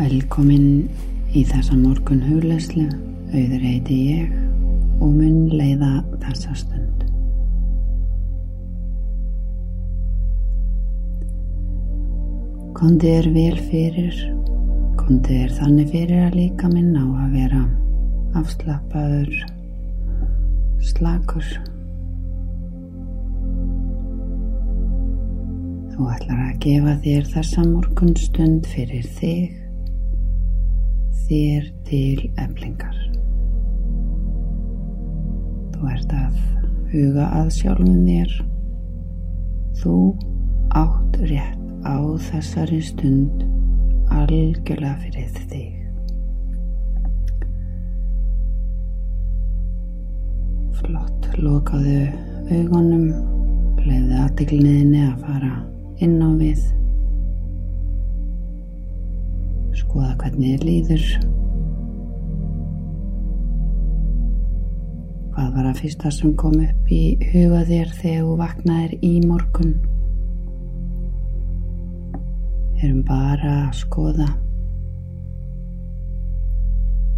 Velkomin í þessa morgun hugleislu, auður heiti ég og mun leiða þessa stund. Kondi er vel fyrir, kondi er þannig fyrir að líka minn á að vera afslappaður, slakur. Þú ætlar að gefa þér þessa morgun stund fyrir þig, þér til eflingar. Þú ert að huga að sjálfum þér. Þú átt rétt á þessari stund algjörlega fyrir þig. Flott, lokaðu augunum, leiði aðteglinniðinni að fara inn á við. Skoða hvernig þið líður. Hvað var að fyrsta sem kom upp í huga þér þegar þú vaknaðir í morgun? Erum bara að skoða.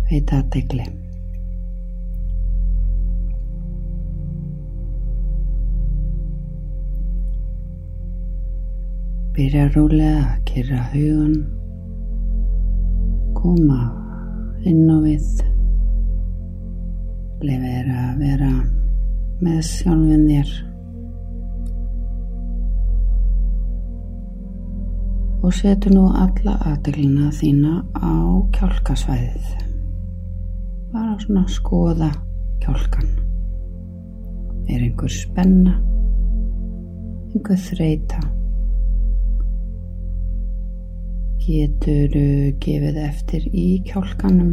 Veita að degli. Byrja rólega að kyrra hugun, koma inn á við, þér að vera með sjálfinn þér og setu nú alla aðdeglina þína á kjálkasvæðið. Bara svona að skoða kjálkan. Er einhver spenna, einhver þreita. Getur gefið eftir í kjálkanum.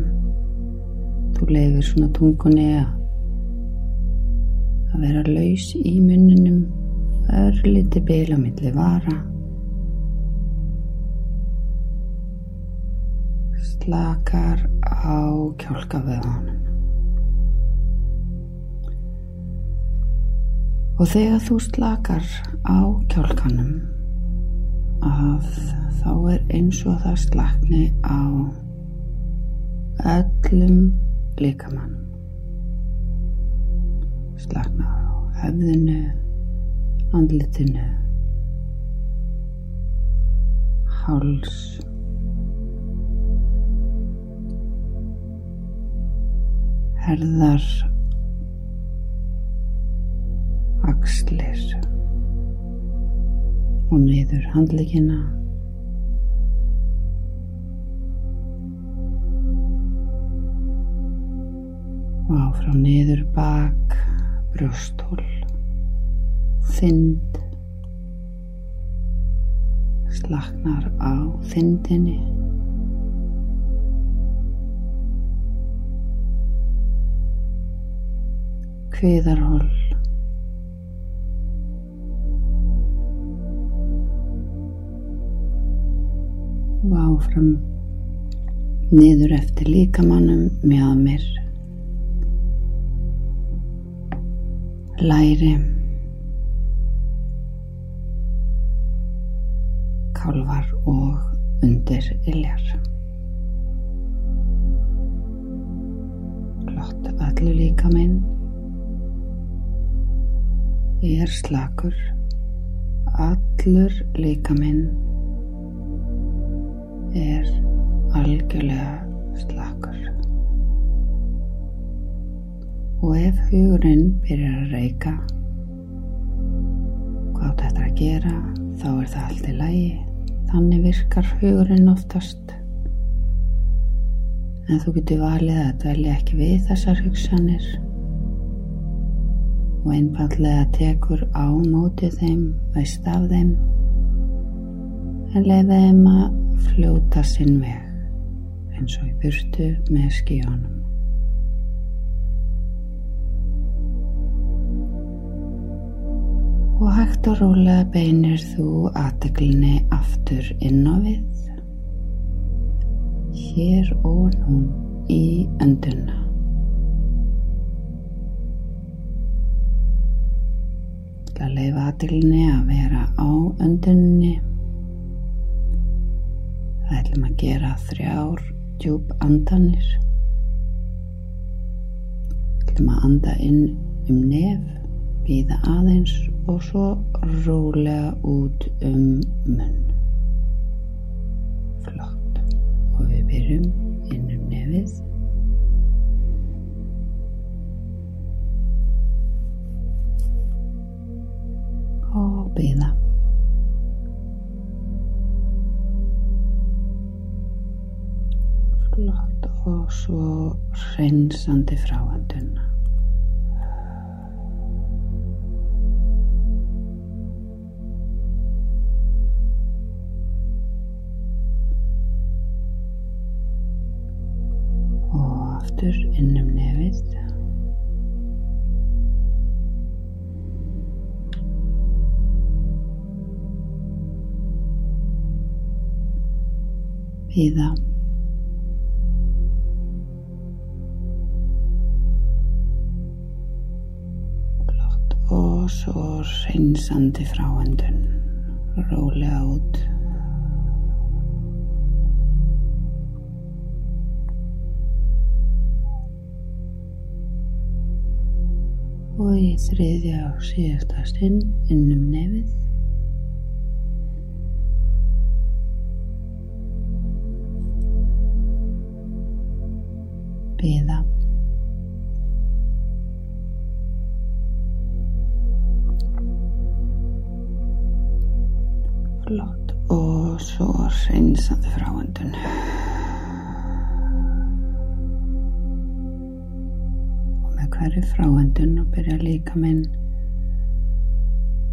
Þú leifir svona tungunni að vera laus í munninum, örliti bila milli vara. Slakar á kjálkavöðanum. Og þegar þú slakar á kjálkanum að þá er eins og það slakni á öllum líkamannum. Slakna á hefðinu, andlitinu, háls, herðar, axlir og niður handlikina. Og áfram niður bak, brjóstól, þynd, slaknar á þyndinni. Kviðarhól. Áfram niður eftir líkamannum mjöðmir læri kálvar og undir iljar. Flott allu líkaminn er slakur. Allur líkaminn er algjörlega slakur. Og ef hugurinn byrjar að reyka hvað þetta að gera, þá er það allt í lægi. Þannig virkar hugurinn oftast. En þú getur valið að dvelja ekki við þessar hugsanir og einfallega tekur á móti þeim, veist af þeim en leiða þeim að fljóta sinn veg eins og í burtu með skíjónum. Og hægt og rólega beinir þú aðteglinni aftur inn á við, hér og nú í önduna. Það leifa aðteglinni að vera á öndunni Það ætlum að gera þrjár djúb andanir. Það ætlum að anda inn um nef, býða aðeins og svo rólega út um munn. Flott. Og við byrjum inn um nefið. Og býða. Og svo hreinsandi fráöndun. Og aftur inn um nefið. Býða. Flott svo hreinsandi fráöndun. Rólega út. Og í þriðja og síðasta stinn inn um nefið. Býða. Hreinsandi fráöndun. Og með hverju fráöndun og byrja líka minn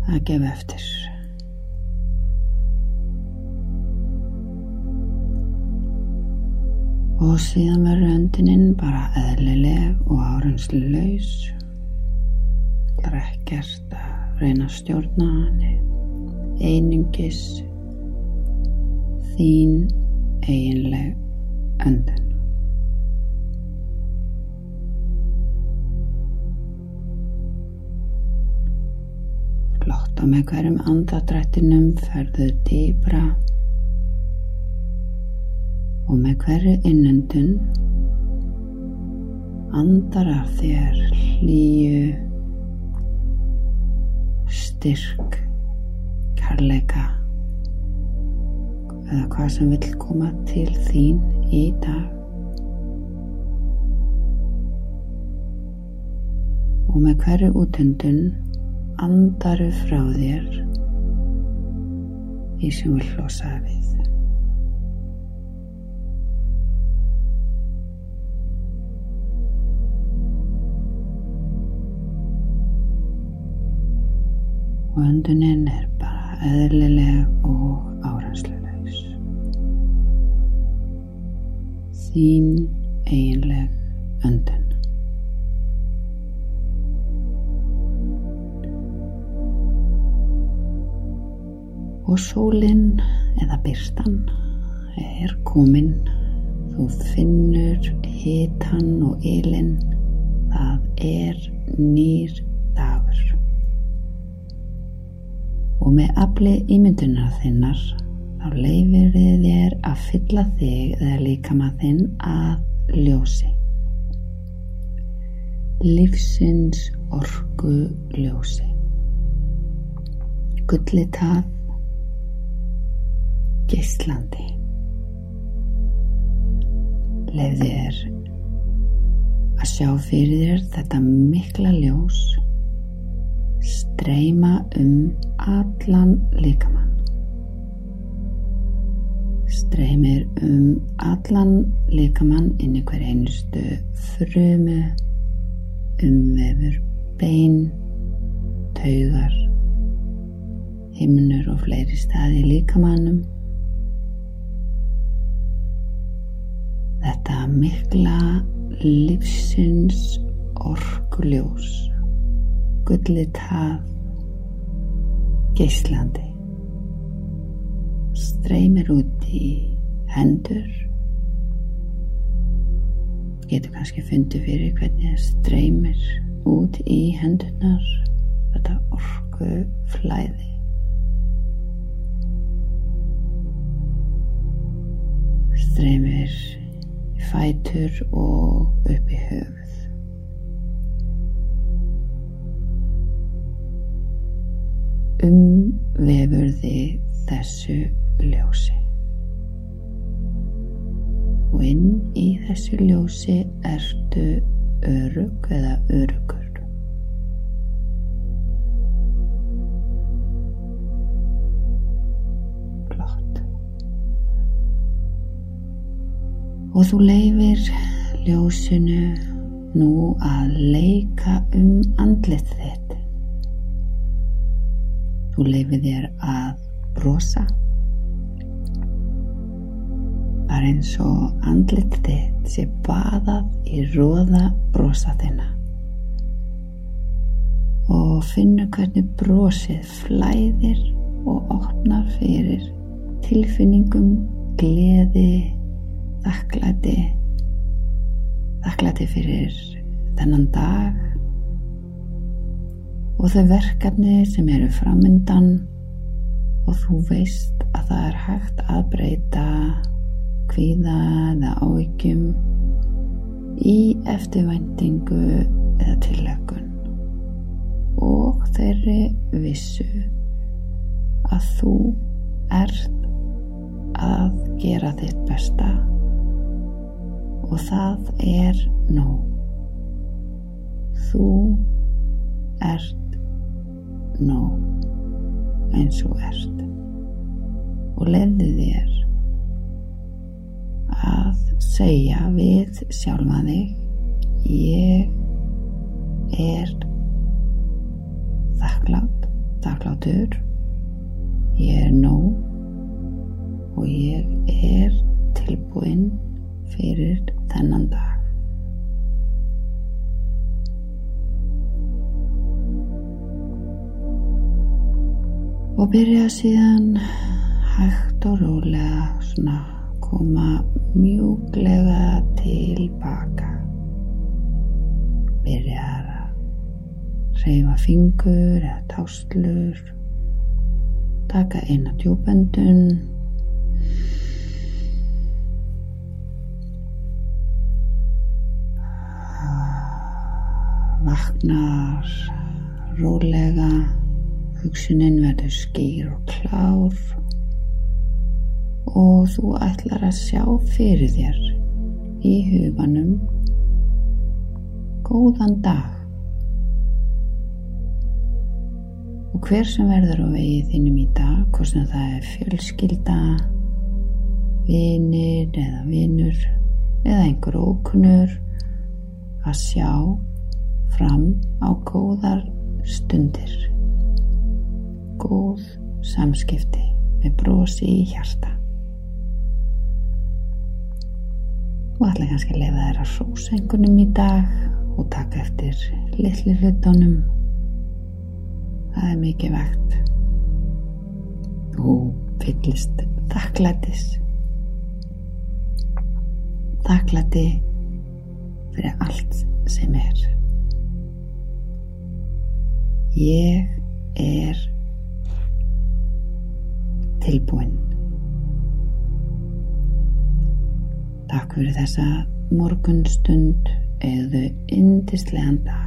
að gefa eftir. Og síðan verður önduninn bara eðlileg og áreinslu laus. Það er ekkert að reyna að stjórna henni. Einungis þín eiginleg öndun. Flott og með hverjum andadrættinum ferðu dýbra og með hverju innöndun andar af þér hlýju, styrk, kærleika eða hvað sem vill koma til þín í dag. Og með hverju útöndun andaru frá þér í sem vil losa við. Og öndunin er bara eðlileg og árænslulegs. Þín eiginleg öndun. Og sólinn eða byrtan er komin. Þú finnur hitan og ylinn. Það er nýr dagur. Og með afli ímyndunar þinnar þá leifir fylla þig eða líkama þinn að ljósi. Lífsins orgu ljósi. Gullitað geislandi. Leif þér að sjá fyrir þér þetta mikla ljós streyma um allan líkamann. Streymir um allan líkamann inn í hver einustu frumu, umvefur bein, taugar, himnur og fleiri staði líkamannum. Þetta mikla lífsins orkuljós gullið tað geislandi streymir út í hendur. Getur kannski fundið fyrir hvernig það streymir út í hendunar þetta orku flæði streymir fætur og upp í höfuð. Þessu ljósi ertu örug eða örugur. Flott. Og þú leifir ljósinu nú að leika um andlit þitt. Þú leifir þér að brosa. Er eins og andlit þitt sé baðað í róða brosa þina. Og finnu hvernig brosið flæðir og opnar fyrir tilfinningum, gleði, þakklæti, þakklæti fyrir þennan dag og þau verkefni sem eru framöndan og þú veist að það er hægt að breyta kvíða eða áhyggjum í eftirvæntingu eða tillökun og þeirri vissu að þú ert að gera þitt besta. Og það er nóg. Þú ert nóg eins og ert. Og leiði þér að segja við sjálfa þig ég er þakklátt, þakklátur. Ég er nóg og ég er tilbúinn fyrir þennan dag. Og byrja síðan hægt og rólega svona koma mjúglega tilbaka byrja að reyfa fingur eða táslur taka eina djúbendun vaknar rólega hugsunin verður skýr og klár og þú ætlar að sjá fyrir þér í huganum góðan dag. Og hver sem verður á vegi þínum í dag hvort sem það er fjölskylda vinir eða vinur eða einhver ókunnur að sjá fram á góðar stundir. Góð samskipti með brosi í hjarta og allir kannski leiða þér að rósa einhvernum í dag og taka eftir litli hlutunum. Það er mikið vegt þú fyllist þakklætis. Þakklæti fyrir allt sem er. Ég er tilbúinn takk fyrir þessa morgunstund eða indislegan dag